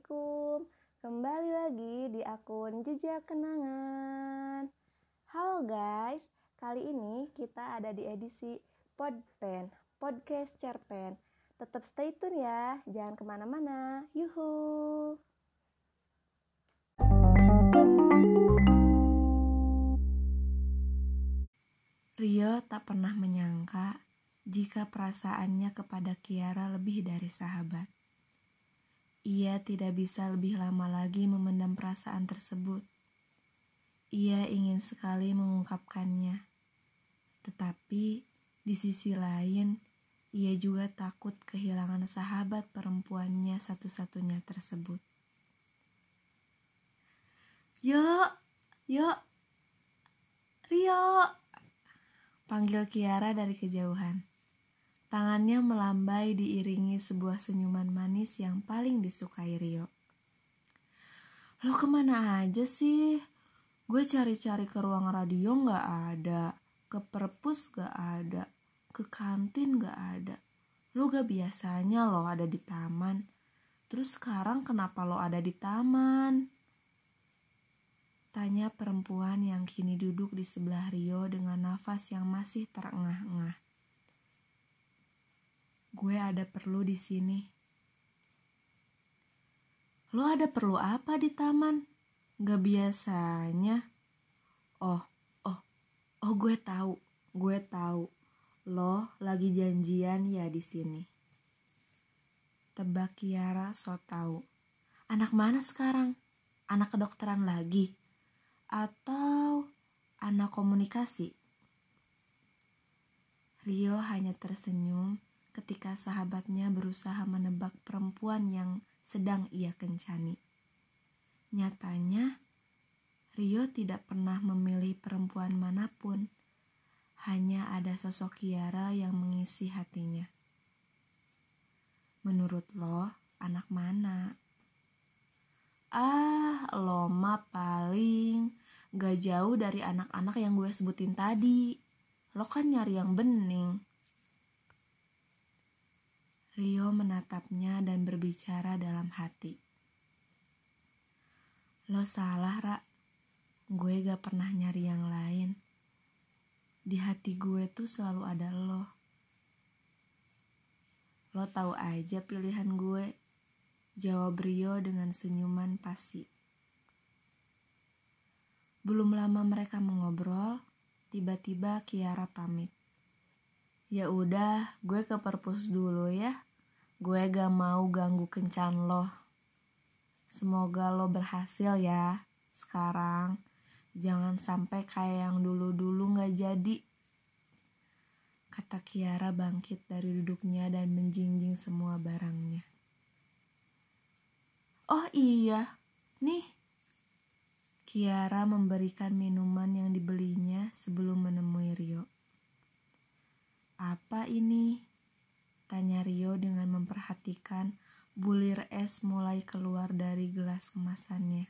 Assalamualaikum. Kembali lagi di akun Jejak Kenangan. Halo guys, kali ini kita ada di edisi Podpen, Podcast Cerpen. Tetap stay tune ya, jangan ke mana-mana. Yuhu. Rio tak pernah menyangka jika perasaannya kepada Kiara lebih dari sahabat. Ia tidak bisa lebih lama lagi memendam perasaan tersebut. Ia ingin sekali mengungkapkannya, tetapi di sisi lain, ia juga takut kehilangan sahabat perempuannya satu-satunya tersebut. Yuk, yuk, Rio, panggil Kiara dari kejauhan. Tangannya melambai diiringi sebuah senyuman manis yang paling disukai Rio. Lo ke mana aja sih? Gue cari-cari ke ruang radio gak ada, ke perpus gak ada, ke kantin gak ada. Lo gak biasanya lo ada di taman. Terus sekarang kenapa lo ada di taman? Tanya perempuan yang kini duduk di sebelah Rio dengan nafas yang masih terengah-engah. Gue ada perlu di sini. Lo ada perlu apa di taman? Gak biasanya. Oh, oh, oh gue tahu, gue tahu. Lo lagi janjian ya di sini. Tebak Kiara so tahu. Anak mana sekarang? Anak kedokteran lagi? Atau anak komunikasi? Rio hanya tersenyum ketika sahabatnya berusaha menebak perempuan yang sedang ia kencani. Nyatanya, Rio tidak pernah memilih perempuan mana pun, hanya ada sosok Kiara yang mengisi hatinya. Menurut lo, anak mana? Ah, lo mah paling gak jauh dari anak-anak yang gue sebutin tadi. Lo kan nyari yang bening. Rio menatapnya dan berbicara dalam hati. Lo salah, Ra. Gue gak pernah nyari yang lain. Di hati gue tuh selalu ada lo. Lo tahu aja pilihan gue. Jawab Rio dengan senyuman pasti. Belum lama mereka mengobrol, tiba-tiba Kiara pamit. Ya udah, gue ke perpus dulu ya. Gue gak mau ganggu kencan lo. Semoga lo berhasil ya sekarang. Jangan sampai kayak yang dulu-dulu gak jadi. Kata Kiara bangkit dari duduknya dan menjinjing semua barangnya. Oh iya, nih. Kiara memberikan minuman yang dibelinya sebelum menemui Rio. Apa ini? Tanya Rio dengan memperhatikan bulir es mulai keluar dari gelas kemasannya.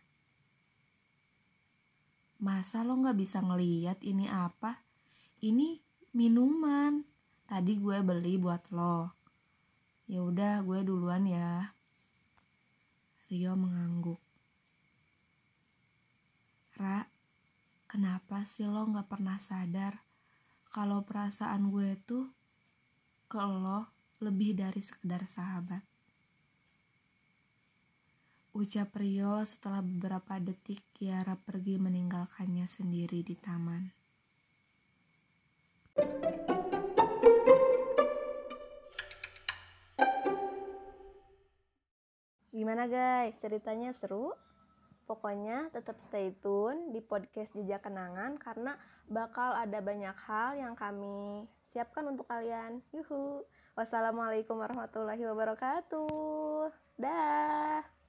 Masa lo gak bisa ngeliat ini apa? Ini minuman. Tadi gue beli buat lo. Ya udah, gue duluan ya. Rio mengangguk. Ra, kenapa sih lo gak pernah sadar kalau perasaan gue tuh ke lo lebih dari sekedar sahabat. Ucap Rio setelah beberapa detik Kiara pergi meninggalkannya sendiri di taman. Gimana guys, ceritanya seru? Pokoknya tetap stay tune di podcast Jejak Kenangan karena bakal ada banyak hal yang kami siapkan untuk kalian. Yuhu. Wassalamualaikum warahmatullahi wabarakatuh. Dah.